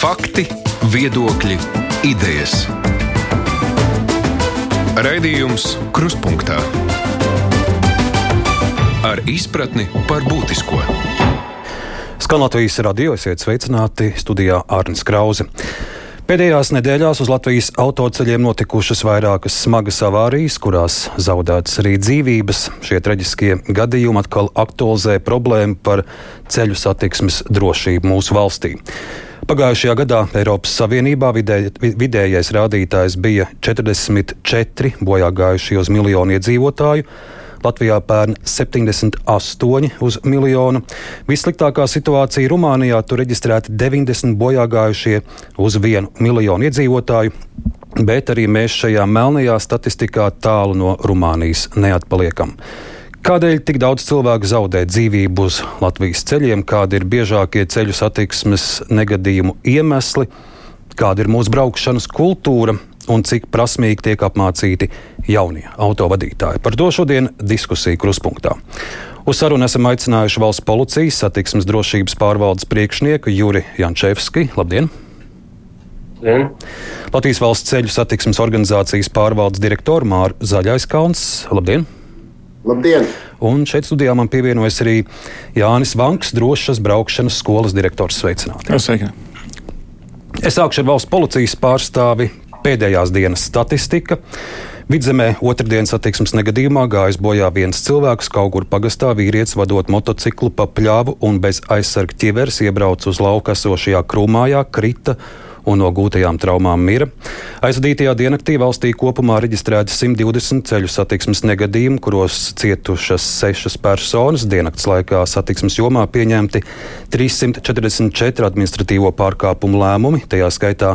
Fakti, viedokļi, idejas. Raidījums Kruspunkta ar izpratni par būtisko. Skan Latvijas radio, esiet sveicināti studijā Arnēs Krause. Pēdējās nedēļās uz Latvijas autoceļiem notikušas vairākas smagas avārijas, kurās zaudētas arī dzīvības. Šie traģiskie gadījumi atkal aktualizē problēmu par ceļu satiksmes drošību mūsu valstī. Pagājušajā gadā Eiropas Savienībā vidē, vidējais rādītājs bija 44 bojā gājušie uz miljonu iedzīvotāju. Latvijā pērn 78 uz miljonu. Vissliktākā situācija Rumānijā tur reģistrēti 90 bojāgājušie uz 1 miljonu iedzīvotāju. Bet arī mēs šajā melnajā statistikā tālu no Rumānijas neatpaliekam. Kādēļ tik daudz cilvēku zaudē dzīvību uz Latvijas ceļiem, kādi ir biežākie ceļu satiksmes negadījumu iemesli, kāda ir mūsu braukšanas kultūra, un cik prasmīgi tiek apmācīti jaunie autovadītāji. Par to šodien diskusija kruspunktā. Uz sarunu esam aicinājuši valsts policijas satiksmes drošības pārvaldes priekšnieku Juri Jančevski. Labdien! Labdien. Latvijas valsts ceļu satiksmes organizācijas pārvaldes direktoru Māru Zaļaiskalns. Labdien! Labdien! Un šeit studijā man pievienojas arī Jānis Vanks, drošas braukšanas skolas direktors. Sveicināti! Sveiki! Es sākšu ar valsts policijas pārstāvi Pēdējās dienas statistika. Vidzemē otrdienas satiksmes negadījumā gājis bojā viens cilvēks, kaut kur pagastā vīrietis vadot motociklu pa pļāvu un bez aizsarga ķiveres iebrauca uz lauka esošajā krūmājā, krita un no gūtajām traumām mira. Aizvadītajā diennaktī valstī kopumā reģistrēti 120 ceļu satiksmes negadījumi, kuros cietušas sešas personas. Diennakts laikā satiksmes jomā pieņemti 344 administratīvo pārkāpumu lēmumi, tajā skaitā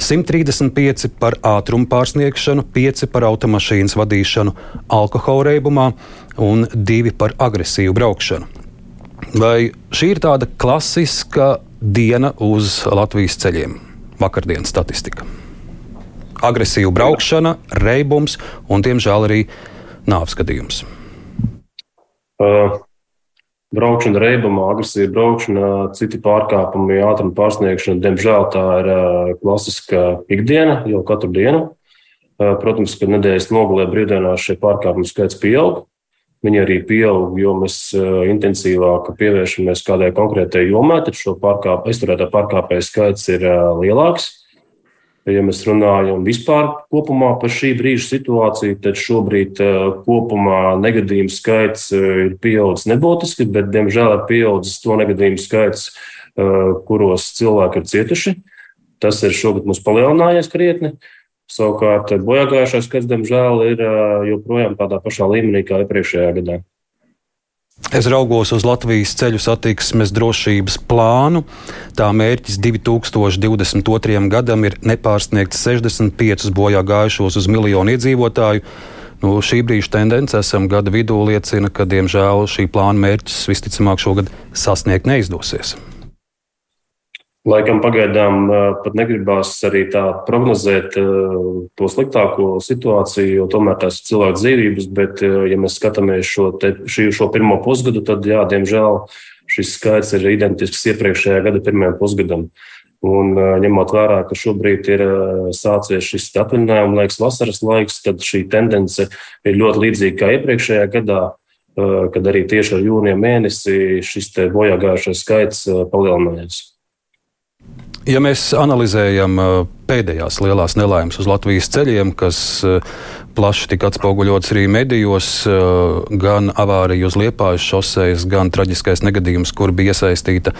135 par ātrumu pārsniegšanu, 5 par automašīnas vadīšanu alkohola reibumā un 2 par agresīvu braukšanu. Vai šī ir tāda klasiska diena uz Latvijas ceļiem? Vakardienas statistika. Agresīva braukšana, reibums un, diemžēl, arī nāves gadījums. Uh, braukšana reibumā, agresīva braukšana, citi pārkāpumi, ātruma pārsniegšana, diemžēl tā ir uh, klasiska ikdiena jau katru dienu. Uh, protams, ka nedēļas nogalē brīvdienās šie pārkāpumu skaits pieaug. Viņi arī pieaug, jo mēs uh, intensīvāk pievēršamies kādai konkrētai jomai, tad šo pārkāp, aizturētā pārkāpēju skaits ir uh, lielāks. Ja mēs runājam vispār kopumā par šī brīža situāciju, tad šobrīd uh, kopumā negadījumu skaits ir pieaudzis nebūtiski, bet, diemžēl, ir pieaudzis to negadījumu skaits, kuros cilvēki ir cietuši. Tas ir šogad mums palielinājies krietni. Savukārt bojāgājušais skaits, diemžēl, ir joprojām tādā pašā līmenī kā iepriekšējā gadā. Es raugos uz Latvijas ceļu satiksmes drošības plānu. Tā mērķis 2022. gadam ir nepārsniegt 65 bojā gājušos uz miljonu iedzīvotāju. Nu, šī brīža tendence esam gada vidū liecina, ka, diemžēl, šī plāna mērķis visticamāk šogad sasniegt neizdosies. Laikam pagaidām pat negribās arī tā prognozēt to sliktāko situāciju, jo tomēr tās ir cilvēku dzīvības. Bet, ja mēs skatāmies šo, te, šī, šo pirmo pusgadu, tad, jā, diemžēl šis skaits ir identisks iepriekšējā gada pirmajam pusgadam. Un, ņemot vērā, ka šobrīd ir sācies šis atvaļinājuma laiks, vasaras laiks, tad šī tendence ir ļoti līdzīga kā iepriekšējā gadā, kad arī tieši ar jūnija mēnesi šis bojāgājušais skaits palielinājās. Ja mēs analizējam uh, pēdējās lielās nelaimes uz Latvijas ceļiem, kas uh, plaši tika atspoguļots arī medijos, uh, gan avārija uz Liepājas šosejas, gan traģiskais negadījums, kur bija iesaistīta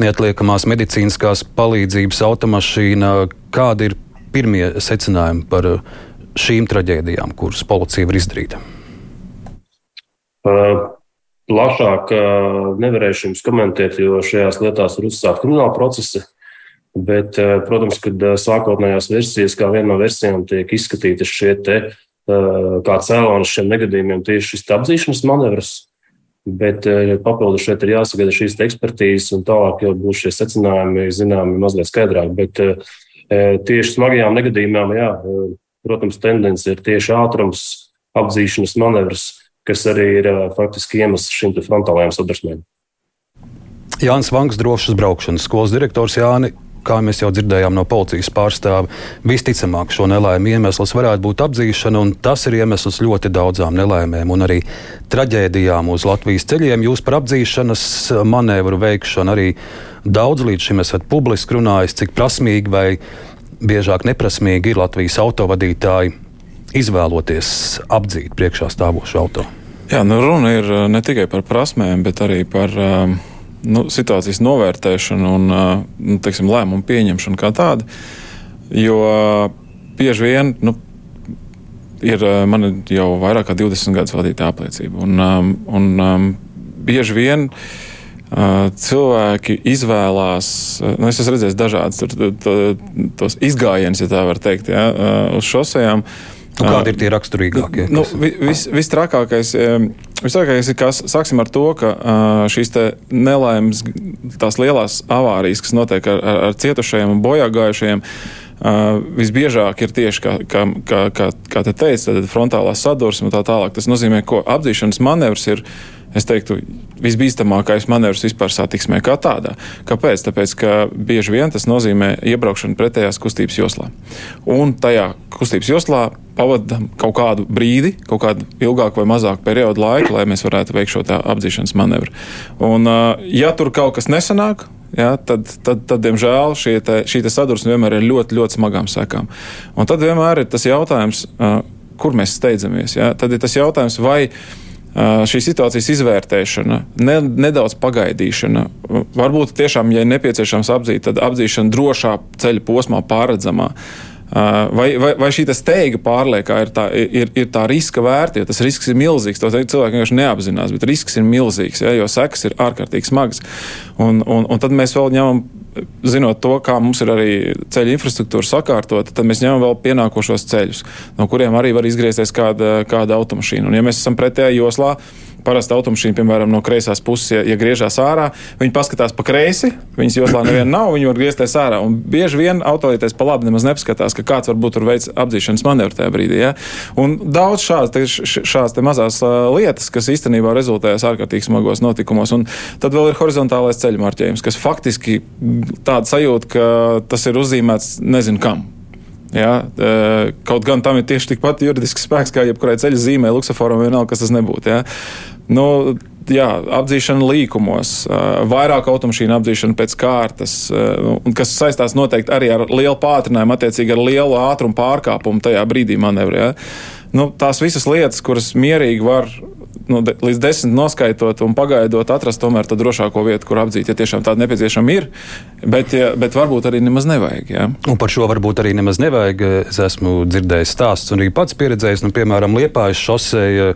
neatliekamās medicīniskās palīdzības automašīna. Kādi ir pirmie secinājumi par šīm traģēdijām, kuras policija var izdarīt? Plašāk nevarēšu jums komentēt, jo šajās lietās ir uzsākta krimināla procesa. Bet, eh, protams, kad eh, sākotnējās versijas, kā viena no versijām, tiek izskatītas šie te, eh, kā cēlonis šiem negadījumiem, tieši šis apzīšanas manevrs. Bet papildus šeit ir jāsagaida šīs ekspertīzes, un tālāk jau būs šie secinājumi zināmi mazliet skaidrāk. Bet tieši smagajām negadījumām, jā, protams, tendence ir tieši ātrums, apzīšanas manevrs, kas arī ir faktiski iemesls šim frontālajām sadursmēm. Jānis Vanks, drošas braukšanas skolas direktors Jāni. Kā mēs jau dzirdējām no policijas pārstāva, visticamāk šo nelaimi iemesls varētu būt apdzīšana, un tas ir iemesls ļoti daudzām nelaimēm un arī traģēdijām uz Latvijas ceļiem. Jūs par apdzīšanas manevru veikšanu arī daudz līdz šim esat publiski runājis, cik prasmīgi vai biežāk neprasmīgi ir Latvijas autovadītāji izvēloties apdzīt priekšā stāvošu automašīnu. Jā, nu runa ir uh, ne tikai par prasmēm, bet arī par uh, nu, situācijas novērtēšanu un uh, nu, teiksim, lēmumu pieņemšanu kā tādu. Jo bieži vien nu, ir man jau vairāk kā 20 gadus vadīta apliecība. Un, um, un um, bieži vien uh, cilvēki izvēlās, nu, es esmu redzējis dažādas tos izgājienus, ja tā var teikt, ja, uz šosejām. Uh, Nu, kādi ir tie raksturīgākie? Nu, vis, Vistrakākais vis ir, kas sāksim ar to, ka šīs nelaimes, tās lielās avārijas, kas notiek ar, ar, ar cietušajiem un bojā gājušajiem, Uh, visbiežāk ir tieši, kā, kā, kā, kā, kā te teica, frontālā sadursme un tā tālāk. Tas nozīmē, ka apzīšanas manevrs ir es teiktu, visbīstamākais manevrs vispār satiksmē kā tādā. Kāpēc? Tāpēc, ka bieži vien tas nozīmē iebraukšanu pretējās kustības joslā. Un tajā kustības joslā pavadām kaut kādu brīdi, kaut kādu ilgāku vai mazāku periodu laika, lai mēs varētu veikt šo apzīšanas manevru. Un, ja tur kaut kas nesanāk, Ja, tad, tad, tad, diemžēl, te, šī te sadursme vienmēr ir ļoti, ļoti smagām sekām. Un tad vienmēr ir tas jautājums, kur mēs steidzamies. Ja? Tad ir tas jautājums, vai šī situācijas izvērtēšana, ne, nedaudz pagaidīšana. Varbūt tiešām, ja nepieciešams apdzīt, tad apdzīšana drošā ceļa posmā, pārredzamā. Vai, vai, vai šī steiga pārliekā ir tā, ir, ir tā riska vērta, jo tas risks ir milzīgs. To cilvēki vienkārši neapzinās, bet risks ir milzīgs, ja, jo sekas ir ārkārtīgi smagas. Un, un, un tad mēs vēl ņemam zinot to, kā mums ir arī ceļu infrastruktūra sakārtota, tad mēs ņemam vēl pienākošos ceļus, no kuriem arī var izgriezties kāda, kāda automašīna. Un, ja mēs esam pretējā joslā, parasti automašīna, piemēram, no kreisās puses, ja, ja griežās ārā, viņi paskatās pa kreisi, viņas joslā neviena nav, viņi var griezties ārā. Un bieži vien autolītais pa labi nemaz nepaskatās, ka kāds varbūt tur veids apzīšanas manevru tajā brīdī. Ja? Un daudz šādas, šādas mazās lietas, kas īstenībā rezultējas ārkārtīgi smagos notikumos. Un tad vēl ir horizontālais ceļu marķējums, kas faktiski tāda sajūta, ka tas ir uzzīmēts nezinu kam. Ja, kaut gan tam ir tieši tikpat juridisks spēks, kā jebkurai ceļa zīmē, luksusforam vienalga, kas tas nebūtu. Ja. Nu, jā, apzīšana līkumos, vairāk automašīnu apzīšana pēc kārtas, nu, kas saistās noteikti arī ar lielu pātrinājumu, attiecīgi ar lielu ātrumu pārkāpumu tajā brīdī manevrē. Ja? Nu, tās visas lietas, kuras mierīgi var nu, de, līdz desmit noskaitot un pagaidot, atrast tomēr to drošāko vietu, kur apdzīt, ja tiešām tāda nepieciešama ir. Bet, ja, bet varbūt arī nemaz nevajag. Ja? Un par šo varbūt arī nemaz nevajag. Es esmu dzirdējis stāstus un arī pats pieredzējis, nu, piemēram, Liepājas šoseja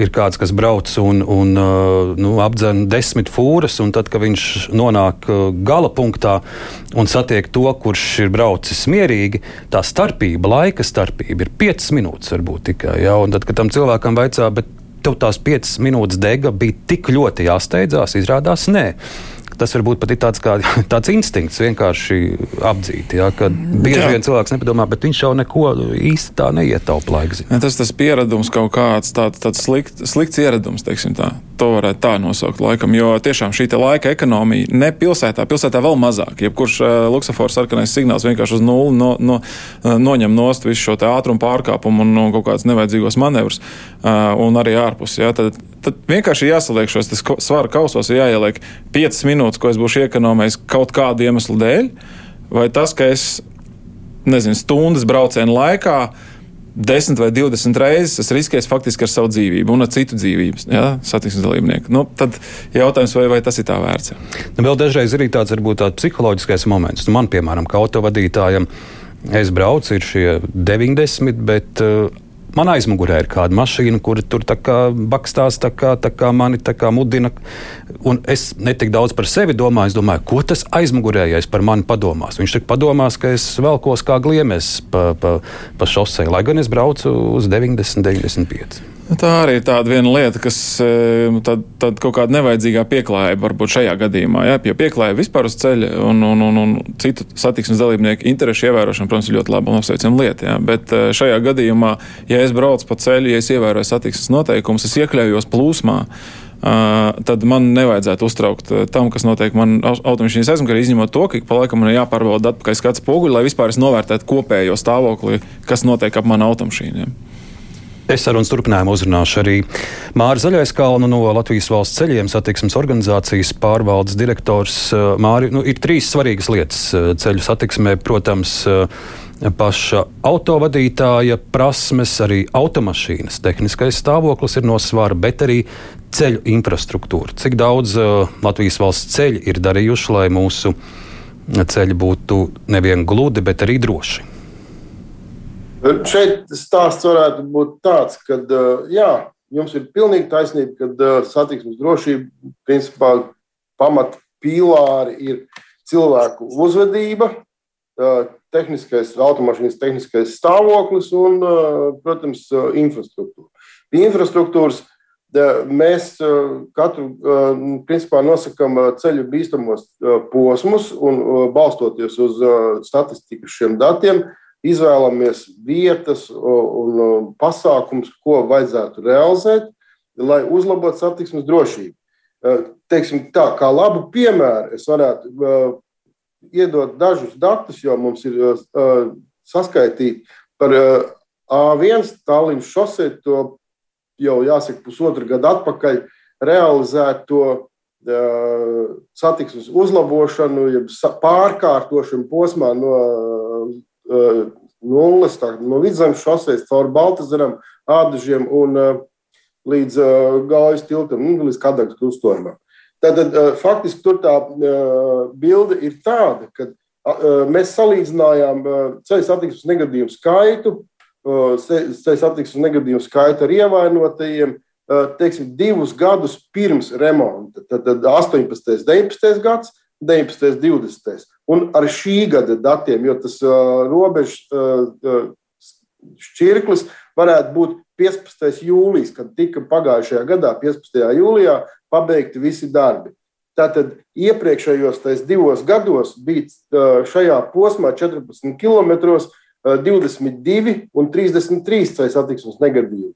ir kāds, kas brauc un, un uh, nu, apdzen desmit fūras, un tad, kad viņš nonāk uh, gala punktā un satiek to, kurš ir braucis mierīgi, tā starpība, laika starpība ir 5 minūtes varbūt tikai. Ja? Un tad, kad tam cilvēkam vaicā, bet tev tās 5 minūtes dega bija tik ļoti jāsteidzās, izrādās nē tas varbūt pat ir tāds, kā, tāds instinkts vienkārši apdzīt. Ja, bieži jā. vien cilvēks nepadomā, bet viņš jau neko īsti tā neietaupa laiks. Ja, tas tas pieredums kaut kāds tāds, tāds slikt, slikts ieradums, teiksim tā. To varētu tā nosaukt laikam, jo tiešām šī laika ekonomija ne pilsētā, pilsētā vēl mazāk. Jebkurš uh, luksafors sarkanais signāls vienkārši uz nulli no, no, uh, noņem nost visu šo ātrumu pārkāpumu un no kaut kādas nevajadzīgos manevrus uh, un arī ārpus. Ja, tad, tad vienkārši jāsaliek šos svaru kausos, ir jāieliek 5 minūtes, ko es būšu iekonomējis kaut kādu iemeslu dēļ, vai tas, ka es nezinu, stundas braucienu laikā 10 vai 20 reizes es riskēju faktiski ar savu dzīvību un ar citu dzīvības ja, satiksmes dalībnieku. Nu, tad jautājums, vai, vai tas ir tā vērts. Nu, vēl dažreiz ir tāds varbūt tāds psiholoģiskais moments. Nu, man, piemēram, kā autovadītājam, es braucu, ir šie 90, bet uh, man aizmugurē ir kāda mašīna, kur tur bakstās, tā kā, tā kā mani tā kā mudina. Un es netik daudz par sevi domāju, es domāju, ko tas aizmugurējais par mani padomās. Viņš tik padomās, ka es velkos kā gliemes pa, pa, pa šosei, lai gan es braucu uz 90, 95. Tā arī ir tāda viena lieta, kas e, tad, tad kaut kāda nevajadzīgā pieklājība varbūt šajā gadījumā. Jā, jo pieklājība vispār uz ceļa un, un, un, un citu satiksmes dalībnieku interešu ievērošana, protams, ir ļoti laba un apsveicama lieta. Jā. Bet e, šajā gadījumā, ja es braucu pa ceļu, ja es ievēroju satiksmes noteikumus, es iekļaujos plūsmā. tad man nevajadzētu uztraukt tam, kas notiek man automašīnas aizmugurē, izņemot to, ka pa laikam man ir jāpārbauda atpakaļ skats poguļi, lai vispār es novērtētu kopējo stāvokli, kas notiek ap manu automašīnu. Es sarunas turpinājumu uzrunāšu arī Māri Zaļaiskalnu no Latvijas valsts ceļiem satiksmes organizācijas pārvaldes direktors. Māri, nu, ir trīs svarīgas lietas ceļu satiksmē, protams, paša autovadītāja prasmes, arī automašīnas tehniskais stāvoklis ir no svara, bet arī ceļu infrastruktūra. Cik daudz Latvijas valsts ceļi ir darījuši, lai mūsu ceļi būtu nevien gludi, bet arī droši? Šeit stāsts varētu būt tāds, ka jā, jums ir pilnīgi taisnība, ka satiksmes drošība principā pamat pīlāri ir cilvēku uzvedība, tehniskais, automašīnas tehniskais stāvoklis un, protams, infrastruktūra. Pie infrastruktūras mēs katru principā nosakām ceļu bīstamos posmus un balstoties uz statistikas šiem datiem, izvēlamies vietas un pasākums, ko vajadzētu realizēt, lai uzlabotu satiksmes drošību. Teiksim tā, kā labu piemēru es varētu iedot dažus datus, jo mums ir uh, saskaitīti par uh, A1 Tallinas šosei, to jau jāsaka pusotru gadu atpakaļ realizēto satiksmes uzlabošanu, jeb pārkārtošanu posmā no nulles, tā, no vidzemes šoseis caur Baltazaram, Ādažiem un uh, līdz uh, Gaujas tiltam, nu, līdz Kadagas krustojumam. Tātad faktiski tur tā bilde ir tāda, ka mēs salīdzinājām ceļu satiksmes negadījumu skaitu, ceļu satiksmes negadījumu skaitu ar ievainotajiem, teiksim, divus gadus pirms remonta. Tad 18, 19 gads, 19, 20. Un ar šī gada datiem, jo tas robežs šķirklis varētu būt 15. jūlijas, kad tika pagājušajā gadā, 15. jūlijā, pabeigti visi darbi. Tātad iepriekšējos divos gados bija šajā posmā 14 km, 22 un 33 ceļu satiksmes negadījumi.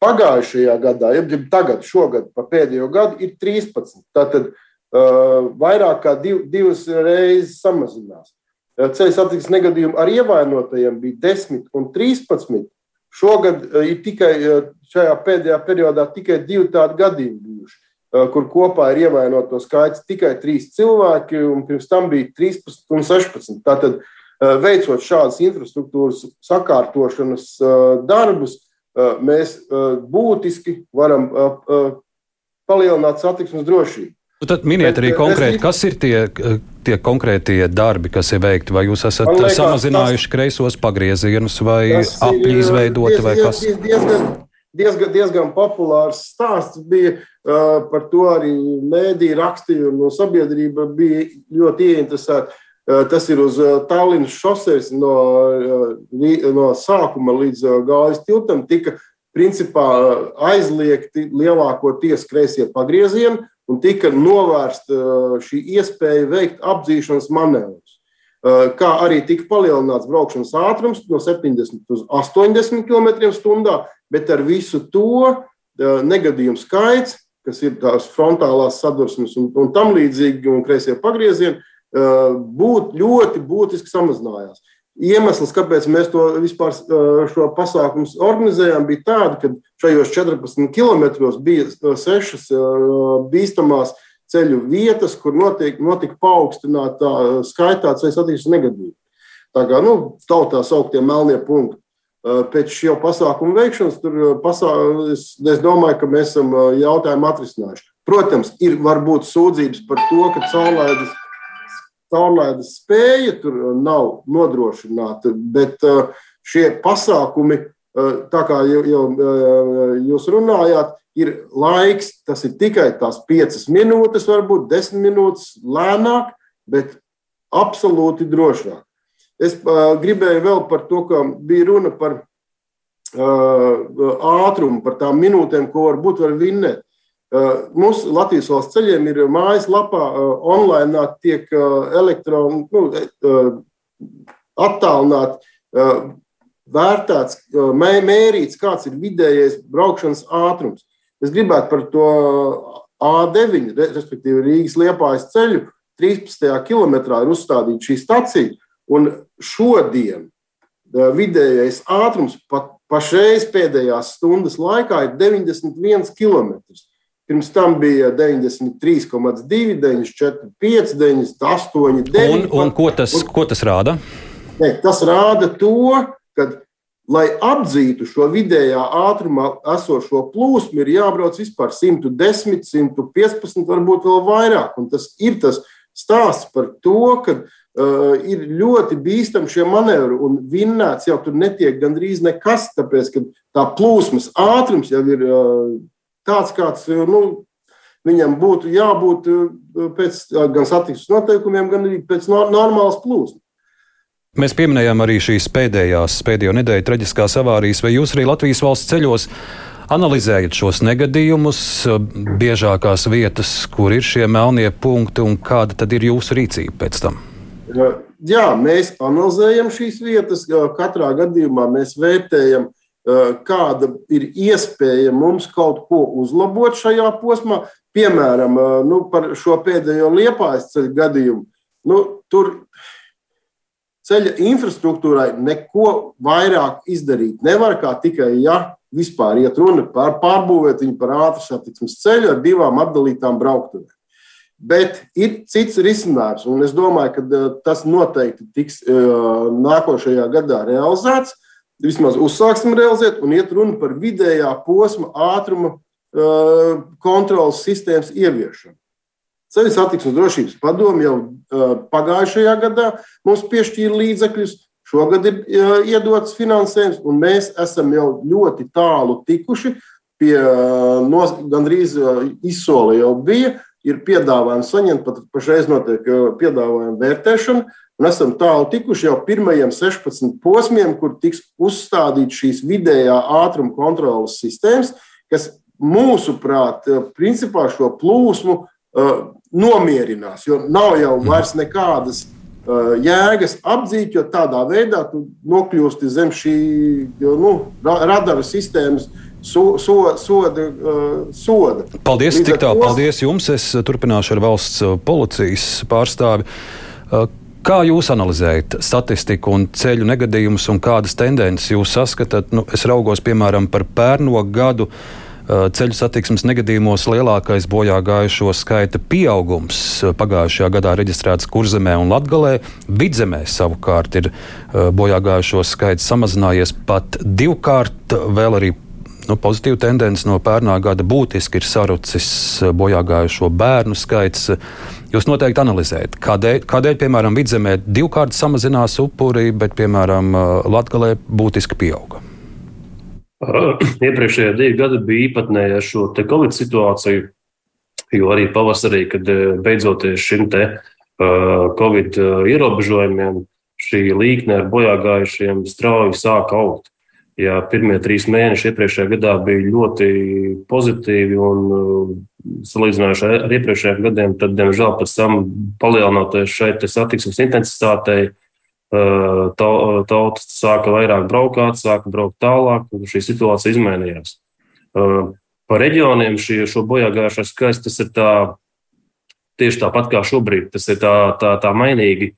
Pagājušajā gadā, ja tagad, šogad, pa pēdējo gadu, ir 13. Tātad uh, vairāk kā div, divas reizes samazinās. Ceļu satiksmes negadījumu ar ievainotajiem bija 10 un 13. Šogad ir tikai šajā pēdējā periodā tikai divi tādi gadījumi bijuši. Eh, kur kopā ir ievainoto skaits tikai trīs cilvēki, un pirms tam bija 13 un 16. Tātad, eh, veicot šādas infrastruktūras sakārtošanas eh, darbus, mēs būtiski varam palielināt satiksmes drošību. Nu, tad miniet arī konkrēti, kas ir tie, tie konkrētie darbi, kas ir veikti. Vai jūs esat liekas, samazinājuši tas, kreisos pagriezienus, vai apļi izveidoti, vai kas? Diezgan, diezgan, diezgan populārs stāsts bija uh, par to arī mēdī rakstīja, un no sabiedrība bija ļoti ieinteresēta. Uh, tas ir uz uh, Tallinas šoseis no, no sākuma līdz gājas tiltam, tika principā aizliegti lielākoties kreisie pagriezieni un tika novērsta šī iespēja veikt apdzīšanas manevrus. Kā arī tika palielināts braukšanas ātrums no 70 līdz 80 km/h, bet ar visu to negadījumu skaits, kas ir tās frontālās sadursmes un, un tam līdzīgi, un kreisie pagriezieni, būt ļoti būtiski samazinājās. Iemesls, kāpēc mēs to vispār šo pasākumu organizējām, bija tāds, ka šajos 14 km bija sešas bīstamās ceļu vietas, kur notiek, notika paaugstinātā skaitā ceļu satiksmes negadījumu. Tā kā nu, tautā sauktie melnie punkti. Pēc šī pasākuma veikšanas, pasā, es, es domāju, ka mēs esam jautājumu atrisinājuši. Protams, ir varbūt sūdzības par to, ka caurlaides, caurlaides spēja tur nav nodrošināta, bet šie pasākumi, tā kā jau, jau jūs runājāt, ir laiks, tas ir tikai tās piecas minūtes, varbūt desmit minūtes lēnāk, bet absolūti drošāk. Es uh, gribēju vēl par to, ka bija runa par uh, ātrumu, par tām minūtēm, ko varbūt var vinnēt. Mūsu Latvijas valsts ceļiem ir mājaslapā, online tiek elektroni, nu, attālināt, uh, vērtēts, mērīts, kāds ir vidējais braukšanas ātrums. es gribētu par to A9, respektīvi Rīgas liepājas ceļu, 13. kilometrā ir uzstādīta šī stacija. Un šodien vidējais ātrums pat pašreiz pēdējās stundas laikā ir 91 km. Pirms tam bija 93,2, 94, 5, 98, 9. Un, un ko, tas, ko tas rāda? Ne, tas rāda to, ka, lai apdzītu šo vidējā ātrumā esošo plūsmu, ir jābrauc vispār 110, 115, varbūt vēl vairāk. Un tas ir tas stāsts par to, ka uh, ir ļoti bīstami šie manevri, un vinnēts jau tur netiek gandrīz nekas, tāpēc, ka tā plūsmas ātrums jau ir uh, tāds, kāds nu, viņam būtu jābūt pēc gan satiksmes noteikumiem, gan arī pēc normālas plūsmas. Mēs pieminējām arī šīs pēdējās, pēdējo nedēļu traģiskās avārijas, vai jūs arī Latvijas valsts ceļos analizējat šos negadījumus, biežākās vietas, kur ir šie melnie punkti un kāda tad ir jūsu rīcība pēc tam? Jā, mēs analizējam šīs vietas. Katrā gadījumā mēs vērtējam, kāda ir iespēja mums kaut ko uzlabot šajā posmā. Piemēram, nu, par šo pēdējo liepājas ceļu gadījumu. Nu, tur ceļa infrastruktūrai neko vairāk izdarīt nevar, kā tikai, ja vispār iet runa par pārbūvēt viņu par ātras satiksmes ceļu ar divām atdalītām brauktuvēm. Bet ir cits risinājums, un es domāju, ka eh, tas noteikti tiks eh, nākošajā gadā realizēts. Vismaz uzsāksim realizēt, un iet runa par vidējā posma ātruma eh, kontrolas sistēmas ieviešanu. Ceļu satiksmes drošības padomu jau pagājušajā gadā mums piešķīra līdzekļus, šogad ir iedots finansējums, un mēs esam jau ļoti tālu tikuši pie gandrīz izsoli jau bija ir piedāvājums saņemt, pat pašreiz notiek piedāvājuma vērtēšana. Un esam tālu tikuši jau pirmajiem 16 posmiem, kur tiks uzstādīts šīs vidējā ātruma kontrolas sistēmas, kas mūsuprāt, principā šo plūsmu uh, nomierinās. Jo nav jau vairs nekādas uh, jēgas apdzīt, jo tādā veidā tu nokļūsti zem šī jo, nu, radara sistēmas so, so, soda, uh, soda. Paldies, Līdz tik tālu. Paldies jums. Es turpināšu ar valsts policijas pārstāvi. Kā jūs analizējat statistiku un ceļu negadījumus, un kādas tendences jūs saskatāt? Nu, es raugos, piemēram, par pērno gadu ceļu satiksmes negadījumos lielākais bojā gājušo skaita pieaugums pagājušajā gadā reģistrēts Kurzemē un Latgalē. Vidzemē savukārt ir bojā gājušo skaits samazinājies pat divkārt, vēl arī nu, pozitīva tendence no pērnā gada būtiski ir sarucis eh, bojā gājušo bērnu skaits. Jūs noteikti analizējat, kādēļ, kādēļ piemēram, vidzemē divkārt samazinās upuri, bet, piemēram, eh, Latvijā būtiski pieauga. Iepriekšējie divi gadi bija īpatnēji ar šo Covid situāciju, jo arī pavasarī, kad eh, beidzoties šim te Covid ierobežojumiem, šī līkne ar bojāgājušiem strauji sāka augt ja pirmie trīs mēneši iepriekšējā gadā bija ļoti pozitīvi un uh, salīdzinoši ar iepriekšējiem gadiem, tad, diemžēl, pēc tam palielinoties šeit satiksmes intensitātei, uh, tauta sāka vairāk braukāt, sāka braukt tālāk, un šī situācija izmainījās. Uh, pa reģioniem šie, šo bojāgājušo skaits tas ir tā, tieši tāpat kā šobrīd, tas ir tā, tā, tā mainīgi.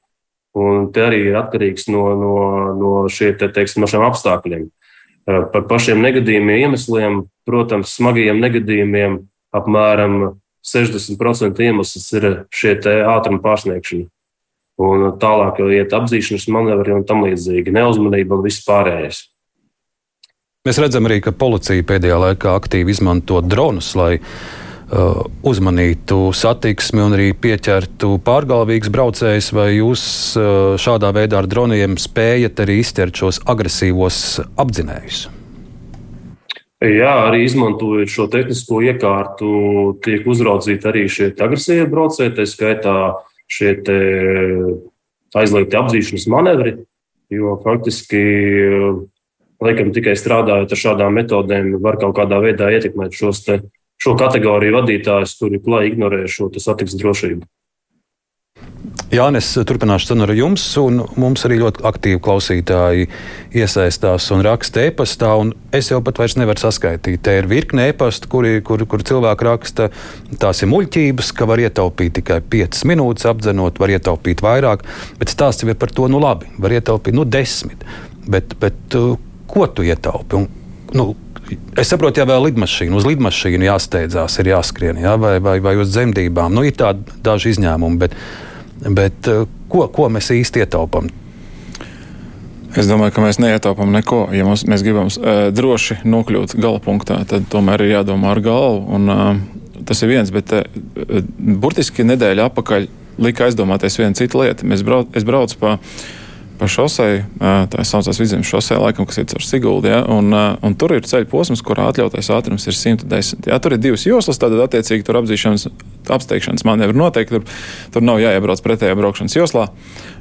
Un te arī ir atkarīgs no, no, no, šie, te, teiksim, no šiem apstākļiem. Eh, par pašiem negadījumiem iemesliem, protams, smagajiem negadījumiem apmēram 60% iemesls ir šie ātruma pārsniegšana. Un tālāk jau iet apzīšanas manevri un tam līdzīgi, neuzmanība un viss pārējais. Mēs redzam arī, ka policija pēdējā laikā aktīvi izmanto dronus, lai uzmanītu satiksmi un arī pieķertu pārgalvīgus braucējus, vai jūs uh, šādā veidā ar droniem spējat arī izķert šos agresīvos apdzinējus? Jā, arī izmantojot šo tehnisko iekārtu, tiek uzraudzīti arī šie agresīvie braucēji, tā skaitā šie aizliegti apzīšanas manevri, jo faktiski, laikam, tikai strādājot ar šādām metodēm, var kaut kādā veidā ietekmēt šos te šo kategoriju vadītājus, kuri klāji ignorē šo satiksmes drošību. Jā, es turpināšu cenu ar jums, un mums arī ļoti aktīvi klausītāji iesaistās un raksta e-pastā. Es jau pat vairs nevaru saskaitīt. Te ir virkne e-pasta, kuri, kur, kur cilvēki raksta, tās ir muļķības, ka var ietaupīt tikai 5 minūtes apdzenot, var ietaupīt vairāk, bet stāsts jau ir par to, nu labi, var ietaupīt nu, 10. Bet, bet uh, ko tu ietaupi? Un, nu, Es saprotu, ja vēl lidmašīna, uz lidmašīnu jāsteidzās, ir jāskrien, jā, vai, vai, vai uz dzemdībām. Nu, ir tādi daži izņēmumi, bet, Bet eh, ko, ko mēs īsti ietaupām? Es domāju, ka mēs neietaupām neko. Ja mums, mēs gribam uh, droši nokļūt gala punktā, tad tomēr ir jādomā ar galvu. Un, uh, tas ir viens, bet uh, burtiski nedēļa atpakaļ lika aizdomāties vienu citu lietu. Mēs brauc, es braucu pa uh, pa šosei, tā saucās Vidzemes šosei, laikam, kas ir caur Siguldi, ja, un, un tur ir ceļa posms, kurā atļautais ātrums ir 110. Ja, tur ir divas joslas, tad attiecīgi tur apzīšanas, apsteigšanas manevri noteikti, tur, tur nav jāiebrauc pretējā braukšanas joslā,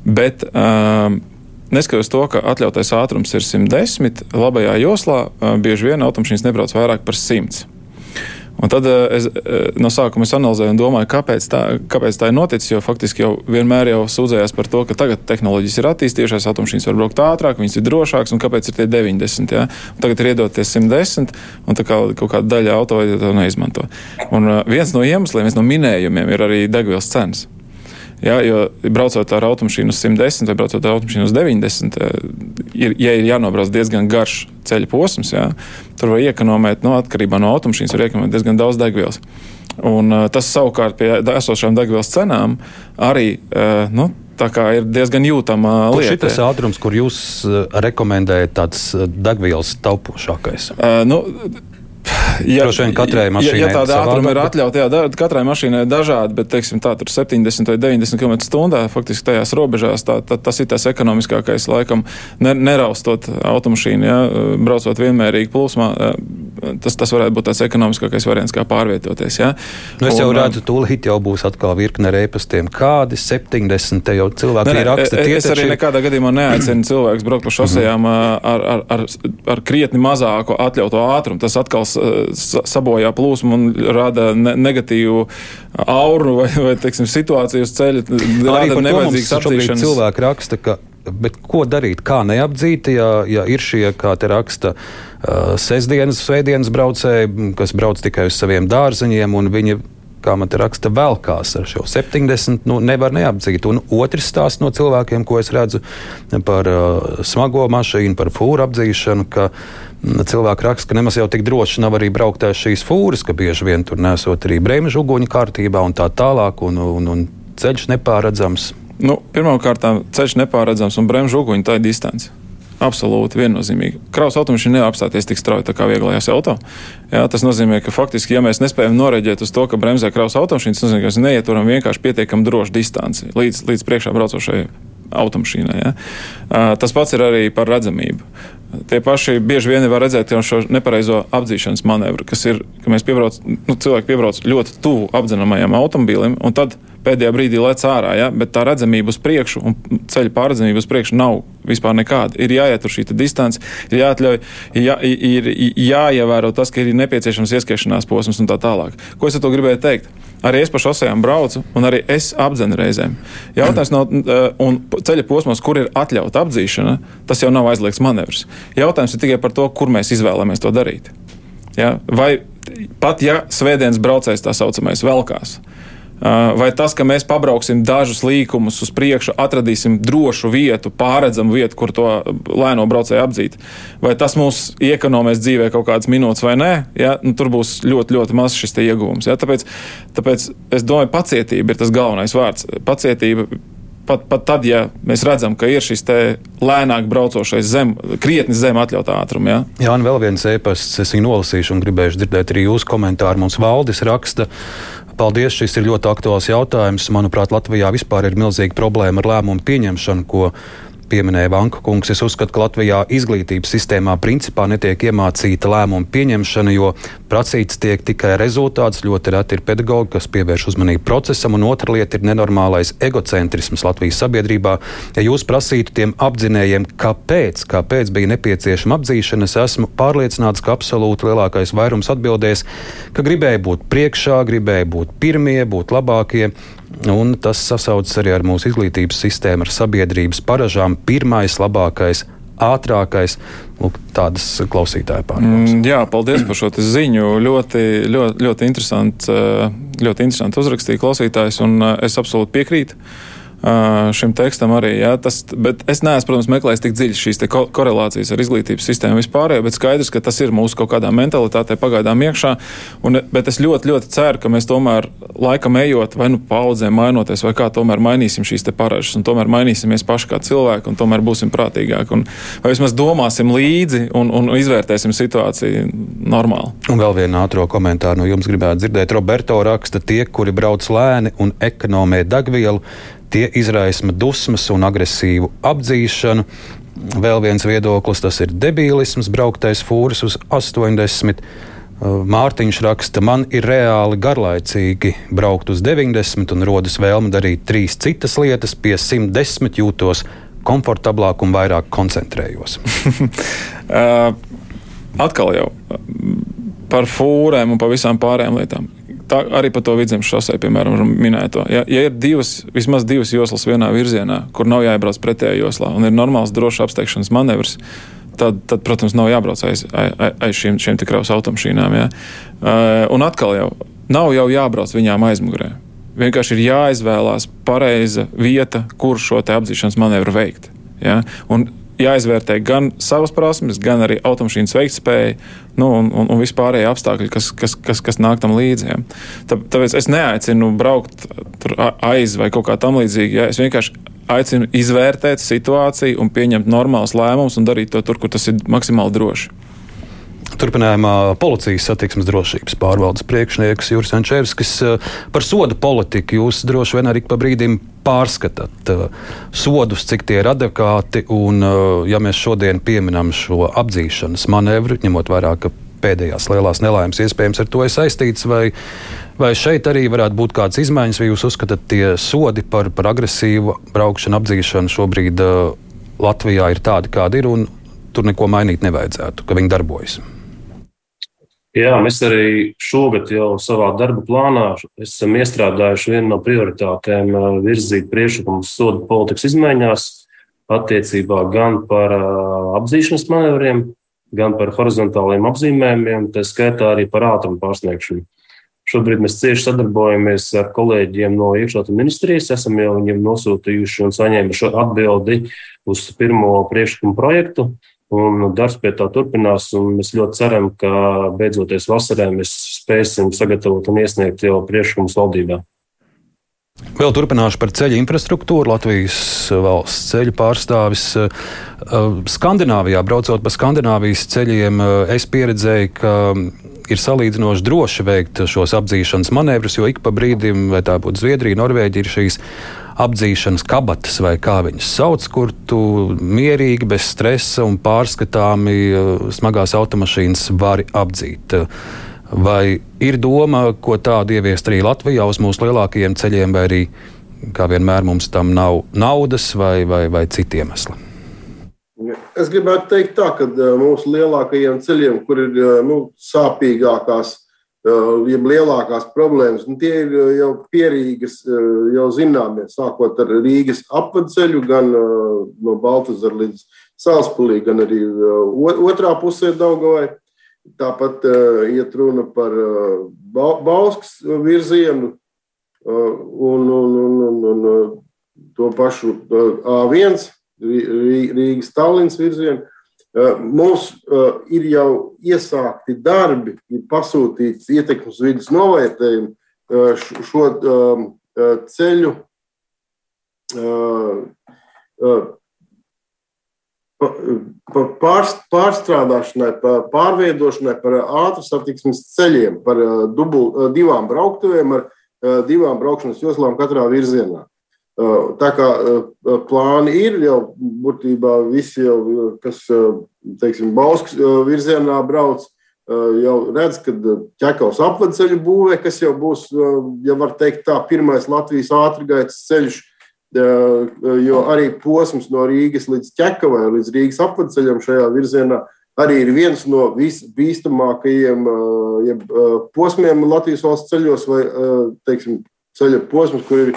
bet um, Neskatoties to, ka atļautais ātrums ir 110, labajā joslā bieži vien automašīnas nebrauc vairāk par 100. Un tad eh, es eh, no sākuma es analizēju un domāju, kāpēc tā, kāpēc tā ir noticis. Jo faktiski jau vienmēr jau sūdzējās par to, ka tagad tehnoloģijas ir attīstījušās, automašīnas var braukt ātrāk, viņas ir drošākas, un kāpēc ir tie 90. Ja? Un tagad ir iedoties 110, un tā kā kaut kāda daļa auto to neizmanto. Un eh, viens no iemesliem, viens no minējumiem ir arī degvielas cenas. Ja, jo braucot ar automašīnu uz 110 vai braucot ar automašīnu uz 90, ir, ja ir jānobrauc diezgan garš ceļa posms, ja, tur var iekonomēt, no nu, atkarībā no automašīnas, var iekonomēt diezgan daudz degvielas. Un, uh, tas savukārt pie esošām degvielas cenām arī uh, nu, ir diezgan jūtama Kurš lieta. Tas ātrums, kur jūs rekomendējat tāds degvielas taupošākais? Uh, nu, Ja, Droši vien katrai mašīnai ja, ja tāda ātruma ir atļauta, jā, katrai mašīnai ir dažādi, bet teiksim, tā, 70 vai 90 km/h faktiski tajās robežās tā, tā, tas ir tas ekonomiskākais, laikam, ne, neraustot automašīnu, ja, braucot vienmērīgi plūsmā. Tas, tas varētu būt tāds ekonomiskākais variants, kā pārvietoties. Ja. Nu, es jau un, redzu, tūlīt jau būs atkal virkne rēpastiem. Kādi 70 te jau cilvēki ne, raksta? Es arī taču... nekādā gadījumā neaicinu cilvēkus braukt pa šosejām -hmm. ar, ar, ar, ar krietni mazāku atļautu ātrumu. Tas atkal sabojā plūsmu un rada ne negatīvu auru vai, vai teiksim, situāciju uz ceļa. Rada nevajadzīgas apzīšanas. Cilvēki raksta, ka Bet ko darīt? Kā neapdzīt, ja, ja ir šie, kā te raksta, uh, sestdienas, svētdienas braucēji, kas brauc tikai uz saviem dārziņiem, un viņi kā man te raksta, velkās ar šo 70, nu, nevar neapdzīt. Un otrs stāsts no cilvēkiem, ko es redzu par uh, smago mašīnu, par fūru apdzīšanu, ka mm, cilvēki raksta, ka nemaz jau tik droši nav arī braukt ar šīs fūras, ka bieži vien tur nesot arī bremžu uguņu kārtībā un tā tālāk, un, un, un ceļš nepārredzams. Nu, Pirmkārt, ceļš nepārredzams un bremžu uguņu tā ir distance. Absolūti viennozīmīgi. Kraus automašīna nevar apstāties tik strauji kā vieglajās auto. Jā, tas nozīmē, ka faktiski, ja mēs nespējam noreģēt uz to, ka bremzē kraus automašīna, tas nozīmē, ka mēs neieturam vienkārši pietiekami drošu distanci līdz, līdz priekšā braucošai automašīnai. Ja? Tas pats ir arī par redzamību. Tie paši bieži vien var redzēt šo nepareizo apdzīšanas manevru, kas ir, ka mēs piebrauc, nu, cilvēki piebrauc ļoti tuvu apdzenamajam automobīlim, un tad pēdējā brīdī lec ārā, ja? bet tā redzamība uz priekšu un ceļa pārredzamība uz priekšu nav vispār nekāda. Ir jāietur šī distance, ir jāatļauj, jā, ir jāievēro tas, ka ir nepieciešams ieskiešanās posms un tā tālāk. Ko es ar to gribēju teikt? Arī es pa šosejām braucu, un arī es apdzenu reizēm. Jautājums nav, un ceļa posmos, kur ir atļauta apdzīšana, tas jau nav aizliegts manevrs. Jautājums ir tikai par to, kur mēs izvēlamies to darīt. Ja? Vai pat ja svētdienas braucējs tā saucamais velkās, Vai tas, ka mēs pabrauksim dažus līkumus uz priekšu, atradīsim drošu vietu, pāredzamu vietu, kur to lēno braucēju apdzīt, vai tas mums iekonomēs dzīvē kaut kādas minūtes vai nē, ja? nu, tur būs ļoti, ļoti maz šis ieguvums. Ja? Tāpēc, tāpēc es domāju, pacietība ir tas galvenais vārds. Pacietība pat, pat tad, ja mēs redzam, ka ir šis lēnāk braucošais zem, krietni zem atļautā ātruma. Ja? Jā, un vēl viens e-pasts, es viņu nolasīšu un gribēšu dzirdēt arī jūsu komentāru. Mums valdis raksta, Paldies, šis ir ļoti aktuāls jautājums. Manuprāt, Latvijā vispār ir milzīga problēma ar lēmumu pieņemšanu, ko pieminēja Vanka kungs. Es uzskatu, ka Latvijā izglītības sistēmā principā netiek iemācīta lēmumu pieņemšana, jo prasīts tiek tikai rezultāts. Ļoti reti ir pedagogi, kas pievērš uzmanību procesam, un otra lieta ir nenormālais egocentrisms Latvijas sabiedrībā. Ja jūs prasītu tiem apdzinējiem, kāpēc, kāpēc bija nepieciešama apdzīšana, es esmu pārliecināts, ka absolūti lielākais vairums atbildēs, ka gribēja būt priekšā, gribēja būt pirmie, būt labākie. Un tas sasaucas arī ar mūsu izglītības sistēmu, ar sabiedrības paražām. Pirmais, labākais, ātrākais. Lūk, tādas klausītāja pārdomas. Mm, jā, paldies par šo ziņu. Ļoti, ļoti, ļoti interesanti, ļoti interesanti uzrakstīja klausītājs, un es absolūti piekrītu šim tekstam arī. Jā, tas, bet es neesmu, protams, meklējis tik dziļi šīs ko korelācijas ar izglītības sistēmu vispār, bet skaidrs, ka tas ir mūsu kaut kādā mentalitātē pagaidām iekšā. Un, bet es ļoti, ļoti ceru, ka mēs tomēr laikam ejot, vai nu paudzēm mainoties, vai kā tomēr mainīsim šīs paražas, un tomēr mainīsimies paši kā cilvēki, un tomēr būsim prātīgāki. Un, vai vismaz domāsim līdzi un, un izvērtēsim situāciju normāli. Un vēl vienu ātrā komentāru no jums gribētu dzirdēt. Roberto raksta, tie, kuri brauc lēni un ekonomē degvielu, Tie izraisa dusmas un agresīvu apdzīšanu. Vēl viens viedoklis - tas ir debīlisms, brauktais fūris uz 80. Uh, Mārtiņš raksta, man ir reāli garlaicīgi braukt uz 90 un rodas vēlme darīt trīs citas lietas, pie 110 jūtos komfortablāk un vairāk koncentrējos. uh, atkal jau par fūrēm un par visām pārējām lietām tā, arī par to vidzemes šosei, piemēram, minēto. Ja, ja ir divas, vismaz divas joslas vienā virzienā, kur nav jāiebrauc pretējā joslā un ir normāls drošs apsteigšanas manevrs, tad, tad protams, nav jābrauc aiz, aiz, aiz šīm, šīm kraus automašīnām. Ja. Uh, un atkal jau nav jau jābrauc viņām aizmugurē. Vienkārši ir jāizvēlās pareiza vieta, kur šo apzīšanas manevru veikt. Ja? Un jāizvērtē gan savas prasmes, gan arī automašīnas veiktspēja nu, un, un, un vispārējie apstākļi, kas, kas, kas, kas nāk tam līdzi. Ja. Tā, tāpēc es neaicinu braukt aiz vai kaut kā tam līdzīga. Ja. Es vienkārši aicinu izvērtēt situāciju un pieņemt normālus lēmumus un darīt to tur, kur tas ir maksimāli droši. Turpinājumā policijas satiksmes drošības pārvaldes priekšnieks Juris Ančevskis eh, par sodu politiku. Jūs droši vien arī pa brīdim pārskatāt eh, sodus, cik tie ir adekvāti. Un, eh, ja mēs šodien pieminam šo apdzīšanas manevru, ņemot vērā, ka pēdējās lielās nelaimes iespējams ar to ir saistīts, vai, vai šeit arī varētu būt kādas izmaiņas, vai jūs uzskatāt, tie sodi par, par agresīvu braukšanu, apdzīšanu šobrīd Latvijā ir tādi, kādi ir, un tur neko mainīt nevajadzētu, ka viņi darbojas? Jā, mēs arī šogad jau savā darba plānā esam iestrādājuši vienu no prioritātēm virzīt priekšlikumus sodu politikas izmaiņās attiecībā gan par apzīšanas manevriem, gan par horizontāliem apzīmējumiem, tā skaitā arī par ātrumu pārsniegšanu. Šobrīd mēs cieši sadarbojamies ar kolēģiem no iekšlietu ministrijas. Esam jau viņiem nosūtījuši un saņēmuši atbildi uz pirmo priekšlikumu projektu. Un darbs pie tā turpinās, un mēs ļoti ceram, ka beidzoties vasarai mēs spēsim sagatavot un iesniegt jau priekšlikumus valdībā. Vēl turpināšu par ceļu infrastruktūru. Latvijas valsts ceļu pārstāvis Skandināvijā, braucot pa Skandināvijas ceļiem, es pieredzēju, ka ir salīdzinoši droši veikt šos apdzīšanas manevrus, jo ik pa brīdim, vai tā būtu Zviedrija, Norvēģija, ir šīs apdzīšanas kabatas, vai kā viņas sauc, kur tu mierīgi, bez stresa un pārskatāmi eh, smagās automašīnas vari apdzīt. Vai ir doma, ko tādu ieviest arī Latvijā uz mūsu lielākajiem ceļiem, vai arī, kā vienmēr, mums tam nav naudas vai, vai, vai citi iemesli? Es gribētu teikt, tā, ka eh, mūsu lielākajiem ceļiem, kur ir eh, nu, sāpīgākās jeb lielākās problēmas, un tie ir jau pierīgas, jau zināmie, sākot ar Rīgas apceļu, gan no Baltazara līdz Sālspulī, gan arī otrā pusē Daugavai. Tāpat iet runa par Bauskas virzienu un, un, un, un, un to pašu A1, Rīgas Tallinas virzienu. Eh, mums uh, ir jau iesākti darbi, ir pasūtīts ietekmes vidas novērtējumi uh, šo ceļu pārstrādāšanai, pārveidošanai par ātras satiksmes ceļiem, par dubul, divām brauktuvēm ar divām braukšanas joslām katrā virzienā. Tā kā plāni ir jau būtībā visi, jau, kas teiksim, Bauskas virzienā brauc, jau redz, ka ķekavas apvedceļu būvē, kas jau būs, ja var teikt tā, pirmais Latvijas ātrgaitas ceļš, jo arī posms no Rīgas līdz ķekavai, līdz Rīgas apvedceļam šajā virzienā arī ir viens no visbīstamākajiem posmiem Latvijas valsts ceļos vai, teiksim, ceļa posms, kur ir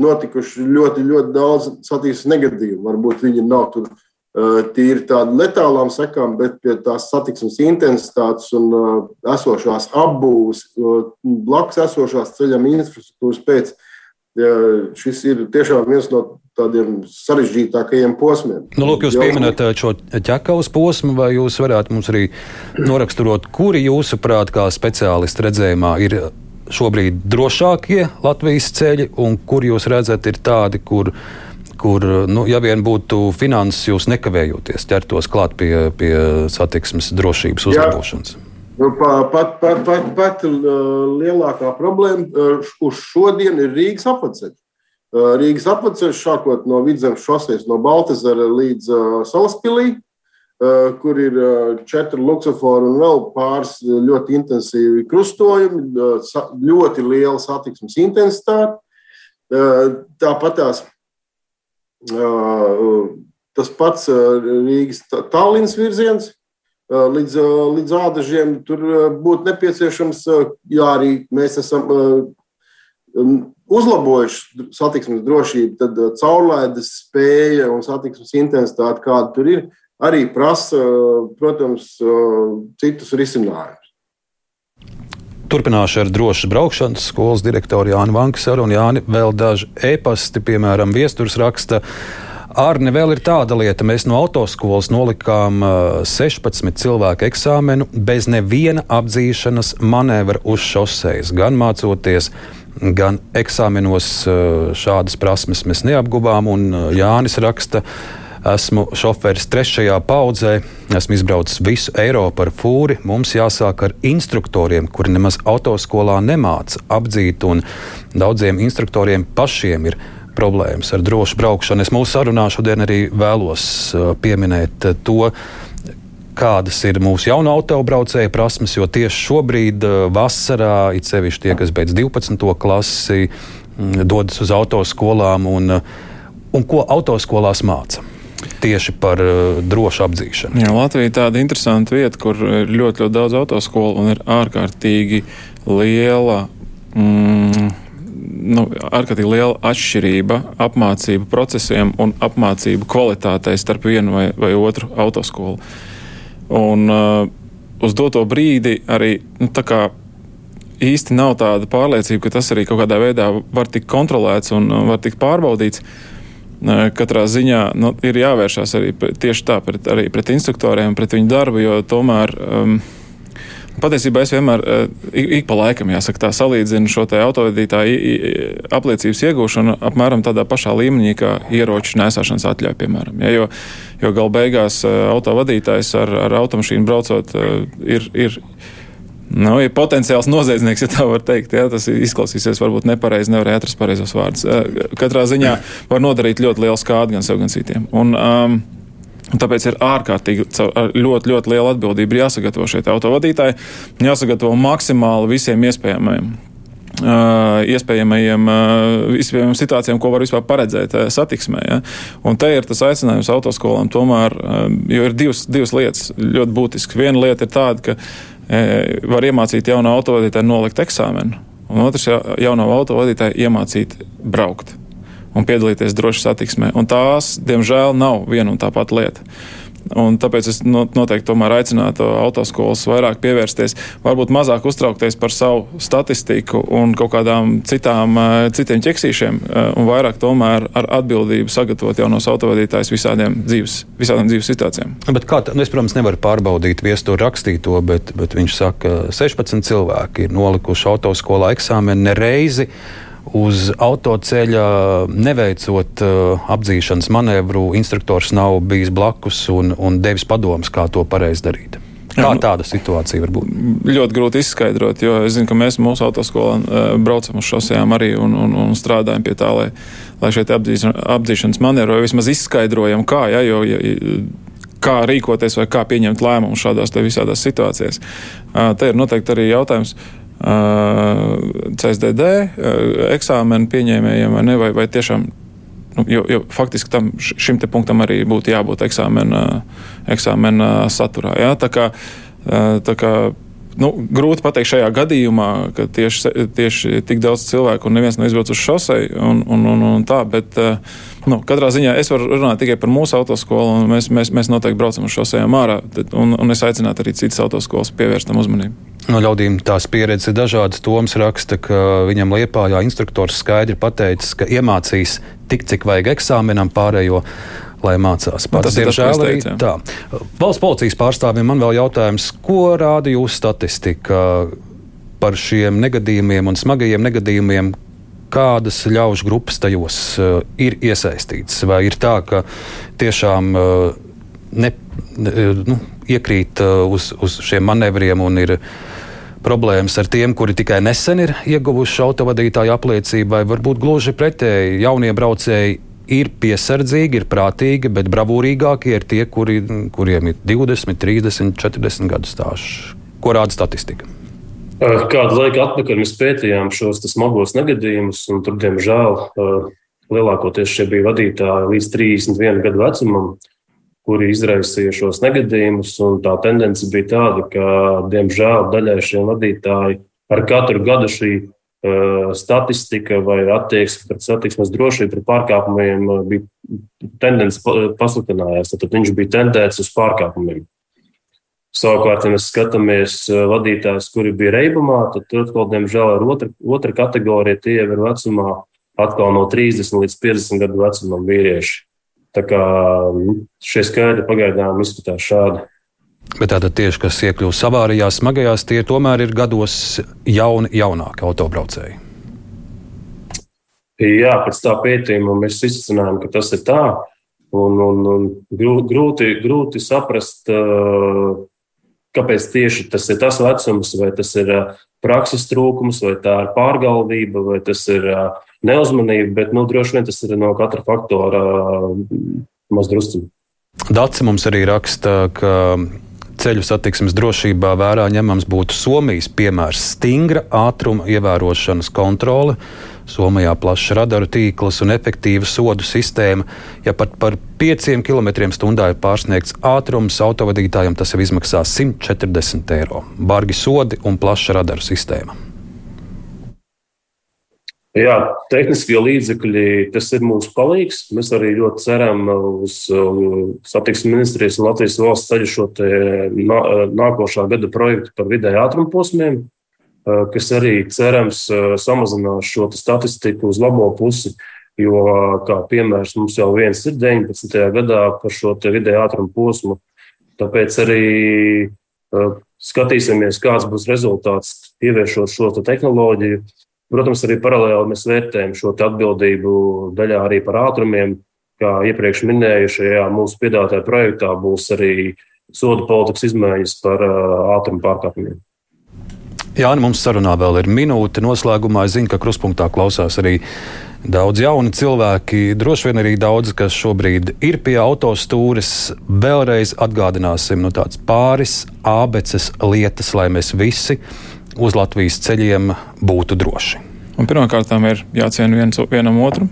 notikuši ļoti, ļoti daudz satiksmes negadījumu. Varbūt viņi nav tur uh, tīri tādi letālām sekām, bet pie tās satiksmes intensitātes un uh, esošās apbūves, uh, blakus esošās ceļam infrastruktūras pēc. Šis ir tiešām viens no tādiem sarežģītākajiem posmiem. Nu, lūk, jūs pieminat šo ķekavas posmu, vai jūs varētu mums arī noraksturot, kuri jūsuprāt, kā speciālisti redzējumā, ir šobrīd drošākie Latvijas ceļi, un kur jūs redzat, ir tādi, kur, kur nu, ja vien būtu finanses, jūs nekavējoties ķertos klāt pie, pie satiksmes drošības uzlabošanas? Nu, pat, pat, pat, pat lielākā problēma uz šodien ir Rīgas apceļš. Rīgas apceļš sākot no Vidzemes šoseis, no Baltazara līdz Salaspilī. Eh, kur ir eh, četri luksofori un vēl pāris ļoti intensīvi krustojumi, eh, ļoti liela satiksmes intensitāte. Tāpat tās, tas pats Rīgas Tallinas virziens. Līdz, līdz ādažiem tur būtu nepieciešams, ja arī mēs esam uzlabojuši satiksmes drošību, tad caurlaides spēja un satiksmes intensitāte, kāda tur ir, arī prasa, protams, citus risinājumus. Turpināšu ar drošas braukšanas skolas direktoru Jānu Vankasaru un Jāni vēl daži e-pasti, piemēram, viesturs raksta. Arne, vēl ir tāda lieta, mēs no autoskolas nolikām 16 cilvēku eksāmenu bez neviena apdzīšanas manevra uz šoseis. Gan mācoties, gan eksāmenos šādas prasmes mēs neapguvām, un Jānis raksta, ka Esmu šoferis trešajā paudzē, esmu izbraucis visu Eiropu ar fūri. Mums jāsāk ar instruktoriem, kuri nemaz autoskolā nemāca apdzīt, un daudziem instruktoriem pašiem ir problēmas ar drošu braukšanu. Es mūsu sarunā šodien arī vēlos uh, pieminēt uh, to, kādas ir mūsu jauno autobraucēju prasmes, jo tieši šobrīd, uh, vasarā, it sevišķi tie, kas beidz 12. klasi, mm, dodas uz autoskolām un, un ko autoskolās mācām tieši par uh, drošu apdzīšanu. Jā, Latvija ir tāda interesanta vieta, kur ir ļoti, ļoti daudz autoskolu un ir ārkārtīgi liela. Mm, nu, ārkārtīgi liela atšķirība apmācību procesiem un apmācību kvalitātei starp vienu vai, vai otru autoskolu. Un, uh, uz doto brīdi arī nu, īsti nav tāda pārliecība, ka tas arī kaut kādā veidā var tikt kontrolēts un uh, var tikt pārbaudīts. Uh, Katrā ziņā nu, ir jāvēršās arī tieši tā pret, arī pret instruktoriem, pret viņu darbu, jo tomēr. Um, Patiesībā es vienmēr ik, ik pa laikam, jāsaka, tā salīdzinu šo autovadītāju apliecības iegūšanu apmēram tādā pašā līmenī kā ieroču nesāšanas atļauja, piemēram. Ja, jo jo gal beigās autovadītājs ar, ar automašīnu braucot ir. ir Nu, ir potenciāls noziedznieks, ja tā var teikt. Jā, tas izklausīsies varbūt nepareizi, nevarēja atrast pareizos vārdus. Katrā ziņā var nodarīt ļoti lielu skādu gan sev, gan citiem. Un, um, Tāpēc ir ārkārtīgi ļoti, ļoti liela atbildība jāsagatavo šeit autovadītāji, jāsagatavo maksimāli visiem iespējamajiem. Uh, iespējamajiem, uh, iespējamajiem situācijām, ko var vispār paredzēt uh, satiksmē. Ja? Un te ir tas aicinājums autoskolām tomēr, jo ir divas, divas lietas ļoti būtiskas. Viena lieta ir tāda, ka var iemācīt jaunu autovadītāju nolikt eksāmenu, un otrs jauno autovadītāju iemācīt braukt un piedalīties droši satiksmē. Un tās, diemžēl, nav viena un tā pati lieta. Un tāpēc es noteikti aicinātu autoskolas vairāk pievērsties, varbūt mazāk uztraukties par savu statistiku un kaut kādām citām, eh, citiem ķeksīšiem, eh, un vairāk tomēr ar atbildību sagatavot jaunos autovadītājus visādiem dzīves, visādiem dzīves situācijām. Bet kā, nu, es, protams, nevaru pārbaudīt viesturu rakstīto, bet, bet viņš saka, ka 16 cilvēki ir nolikuši autoskolā eksāmenu nereizi uz autoceļa neveicot uh, apdzīšanas manevru, instruktors nav bijis blakus un, un devis padomus, kā to pareizi darīt. Kā nu, tāda situācija var būt? Ļoti grūti izskaidrot, jo es zinu, ka mēs mūsu autoskolā uh, braucam uz šosejām arī un, un, un strādājam pie tā, lai, lai šeit apdzīšanas manevri vai vismaz izskaidrojam, kā, ja, jo, ja, kā rīkoties vai kā pieņemt lēmumus šādās visādās situācijās. Te ir noteikti arī jautājums. CSDD eksāmenu pieņēmējiem vai ne, vai, vai tiešām, nu, jo, jo faktiski tam, šim punktam arī būtu jābūt eksāmena, eksāmena saturā. Jā? Tā kā, tā kā nu, grūti pateikt šajā gadījumā, ka tieši, tieši tik daudz cilvēku un neviens nav izbraucis uz šosei un, un, un, un tā, bet nu, katrā ziņā es varu runāt tikai par mūsu autoskolu, un mēs, mēs, mēs noteikti braucam uz šosejām ārā, un, un es aicinātu arī citas autoskolas pievērst tam uzmanību. No ļaudīm tās pieredzes ir dažādas. Toms raksta, ka viņam Liepājā instruktors skaidri pateicis, ka iemācīs tik, cik vajag eksāmenam pārējo lai mācās. Nu, tas, diemžēl, arī tā. Valsts policijas pārstāvjiem man vēl jautājums, ko rāda jūsu statistika par šiem negadījumiem un smagajiem negadījumiem? Kādas ļaužu grupas tajos uh, ir iesaistītas? Vai ir tā, ka tiešām uh, ne, ne, nu, iekrīt uh, uz, uz šiem manevriem un ir problēmas ar tiem, kuri tikai nesen ir ieguvuši autovadītāju apliecību, vai varbūt gluži pretēji jaunie braucēji ir piesardzīgi, ir prātīgi, bet bravūrīgākie ir tie, kuri, kuriem ir 20, 30, 40 gadu stāsts. Ko rāda statistika? Kādu laiku atpakaļ mēs pētījām šos smagos negadījumus, un tur, diemžēl, lielākoties šie bija vadītāji līdz 31 gadu vecumam, kuri izraisīja šos negadījumus. Tā tendence bija tāda, ka, diemžēl, daļai šiem vadītājiem ar katru gadu šī statistika vai attieksme pret satiksmes drošību, pret pārkāpumiem bija tendence pasliktinājās. Tad viņš bija tendēts uz pārkāpumiem. Savukārt, ja mēs skatāmies vadītājus, kuri bija reibumā, tad tur atkal, diemžēl, ir otra, otra kategorija. Tie ir vecumā atkal no 30 līdz 50 gadu vecumam vīrieši. Tā kā nu, šie skaidri pagaidām izskatās šādi. Bet tātad tieši, kas iekļūst avārijās, smagajās, tie tomēr ir gados jauni, jaunāki autobraucēji. Jā, pēc tā pētījuma mēs izsmeļām, ka tas ir tā. Un, un, un grūti, grūti saprast, kāpēc tieši tas ir tas vecums, vai tas ir prakses trūkums, vai tā ir pārgalvība, vai tas ir neuzmanība. Bet nu, droši vien tas ir no katra faktora mazdrusciņa. Daci mums arī raksta, ka ceļu satiksmes drošībā vērā ņemams būtu Somijas piemērs - stingra ātruma ievērošanas kontrole. Somijā plašs radaru tīkls un efektīva sodu sistēma. Ja pat par 5 km/h ir pārsniegts ātrums, autovadītājiem tas jau izmaksā 140 eiro. Bargi sodi un plaša radaru sistēma. Jā, tehniskie līdzekļi, tas ir mūsu palīgs. Mēs arī ļoti ceram uz satiksmes ministrijas un Latvijas valsts ceļu šo nākošā gada projektu par vidēju ātrumu posmiem, kas arī cerams samazinās šo statistiku uz labo pusi. Jo, kā piemērs, mums jau viens ir 19. gadā par šo vidēju ātrumu posmu. Tāpēc arī skatīsimies, kāds būs rezultāts ieviešot šo tehnoloģiju. Protams, arī paralēli mēs vērtējam šo atbildību daļā arī par ātrumiem. Kā iepriekš minēju, šajā mūsu piedāvātajā projektā būs arī sodu politikas izmaiņas par ātrumu pārkāpumiem. Jā, nu mums sarunā vēl ir minūte. Noslēgumā es zinu, ka kruspunktā klausās arī daudz jauni cilvēki. Droši vien arī daudz, kas šobrīd ir pie autostūres. Vēlreiz atgādināsim nu, tādas pāris ābeces lietas, lai mēs visi uz Latvijas ceļiem būtu droši? Pirmkārt, ir jāciena viens vienam otru.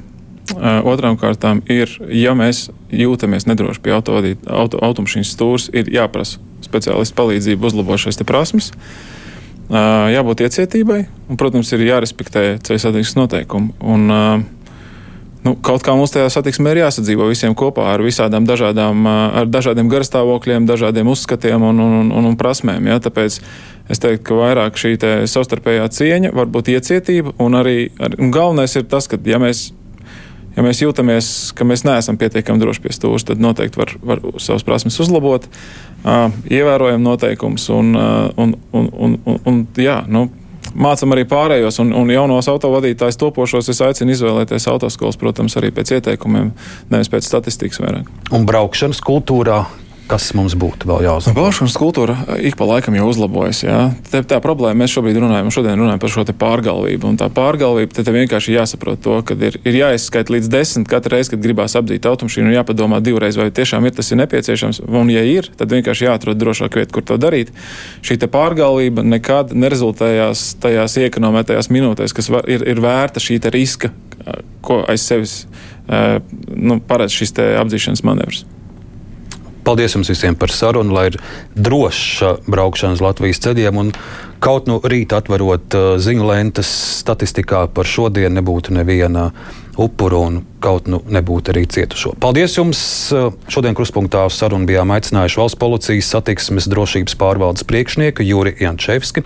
Otrām kārtām ir, ja mēs jūtamies nedroši pie autovadīt, auto, automašīnas stūres, ir jāprasa speciālistu palīdzību uzlabot šīs prasmes. Jābūt iecietībai, un, protams, ir jārespektē ceļu satiksmes noteikumi. Un, nu, kaut kā mums tajā satiksmē ir jāsadzīvo visiem kopā ar visādām dažādām, ar dažādiem garstāvokļiem, dažādiem uzskatiem un, un, un, un prasmēm. Ja? Tāpēc Es teiktu, ka vairāk šī savstarpējā cieņa, varbūt iecietība, un arī un galvenais ir tas, ka, ja mēs, ja mēs jūtamies, ka mēs neesam pietiekami droši pie stūra, tad noteikti var, var savas prasmes uzlabot, uh, ievērojam noteikumus un, uh, un, un, un, un, un jā, nu, mācām arī pārējos, un, un jaunos autovadītājus topošos es aicinu izvēlēties autoskolas, protams, arī pēc ieteikumiem, nevis pēc statistikas vairāk. Un braukšanas kultūrā kas mums būtu vēl jāuzlabo? Baušanas kultūra ik pa laikam jau uzlabojas. Jā. Te, tā problēma, mēs šobrīd runājam, šodien runājam par šo pārgalvību. Un tā pārgalvība, te vienkārši jāsaprot to, ka ir, ir jāizskaita līdz desmit katru reizi, kad gribās apdzīt automašīnu, un jāpadomā divreiz, vai tiešām ir tas ir nepieciešams. Un, ja ir, tad vienkārši jāatrod drošāk vieta, kur to darīt. Šī pārgalvība nekad nerezultējās tajās iekonomētajās minūtēs, kas var, ir, ir vērta šī riska, ko aiz sevis nu, paredz šis apdzīšanas manevrs. Paldies jums visiem par sarunu, lai ir droša braukšana uz Latvijas ceļiem. Kaut nu rīt atverot ziņu lentes statistikā par šodienu nebūtu neviena upuru un kaut nu nebūtu arī cietušo. Paldies jums! Šodien kruspunktā uz sarunu bijām aicinājuši valsts policijas satiksmes drošības pārvaldes priekšnieku Juri Jančevski,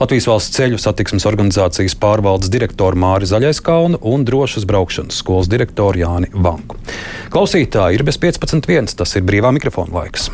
Latvijas valsts ceļu satiksmes organizācijas pārvaldes direktoru Māri Zaļaiskalnu un drošas braukšanas skolas direktoru Jāni Vanku. Klausītāji ir bez 15.1. Tas ir brīvā mikrofona laiks.